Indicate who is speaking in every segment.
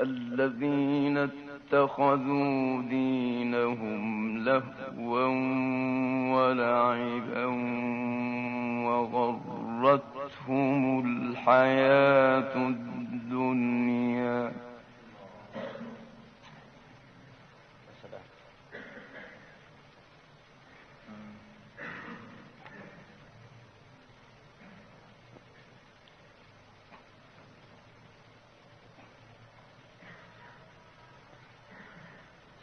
Speaker 1: الذين اتخذوا دينهم لهوا ولعبا وغرتهم الحياة الدنيا.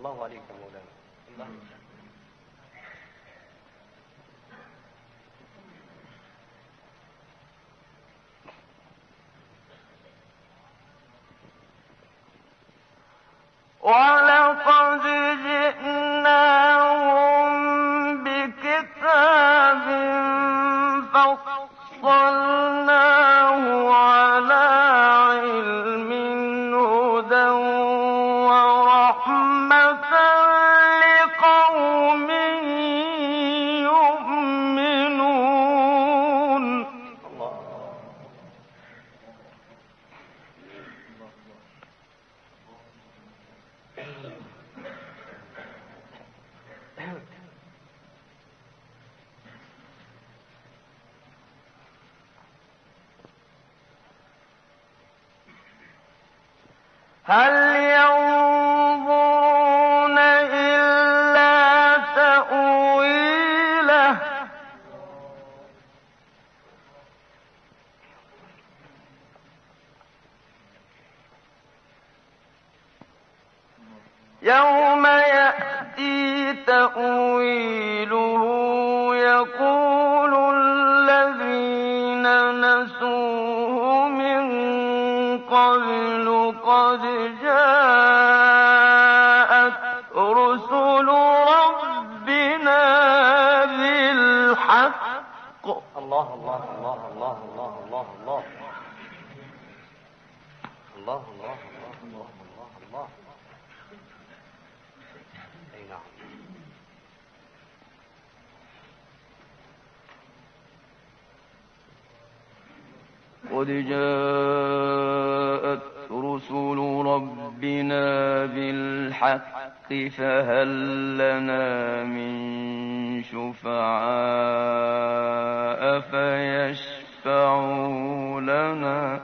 Speaker 1: الله عليك يا مولانا. الله. ولا تأويله؟ يقول الذين نسوه قد جاءت رسل ربنا بالحق.
Speaker 2: الله الله الله الله الله الله الله. الله الله الله الله الله الله. أي نعم.
Speaker 1: قد جاءت رسل ربنا بالحق فهل لنا من شفعاء فيشفعوا لنا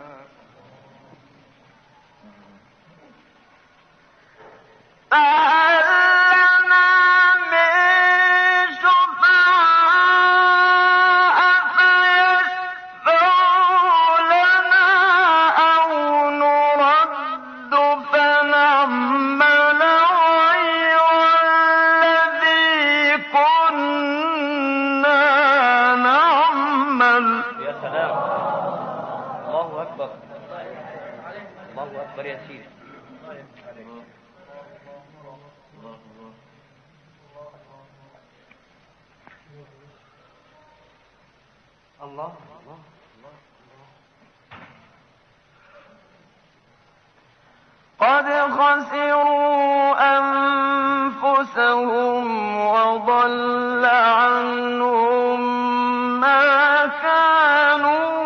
Speaker 2: الله أكبر يسير الله الله.
Speaker 1: قد خسروا أنفسهم وضل عنهم ما كانوا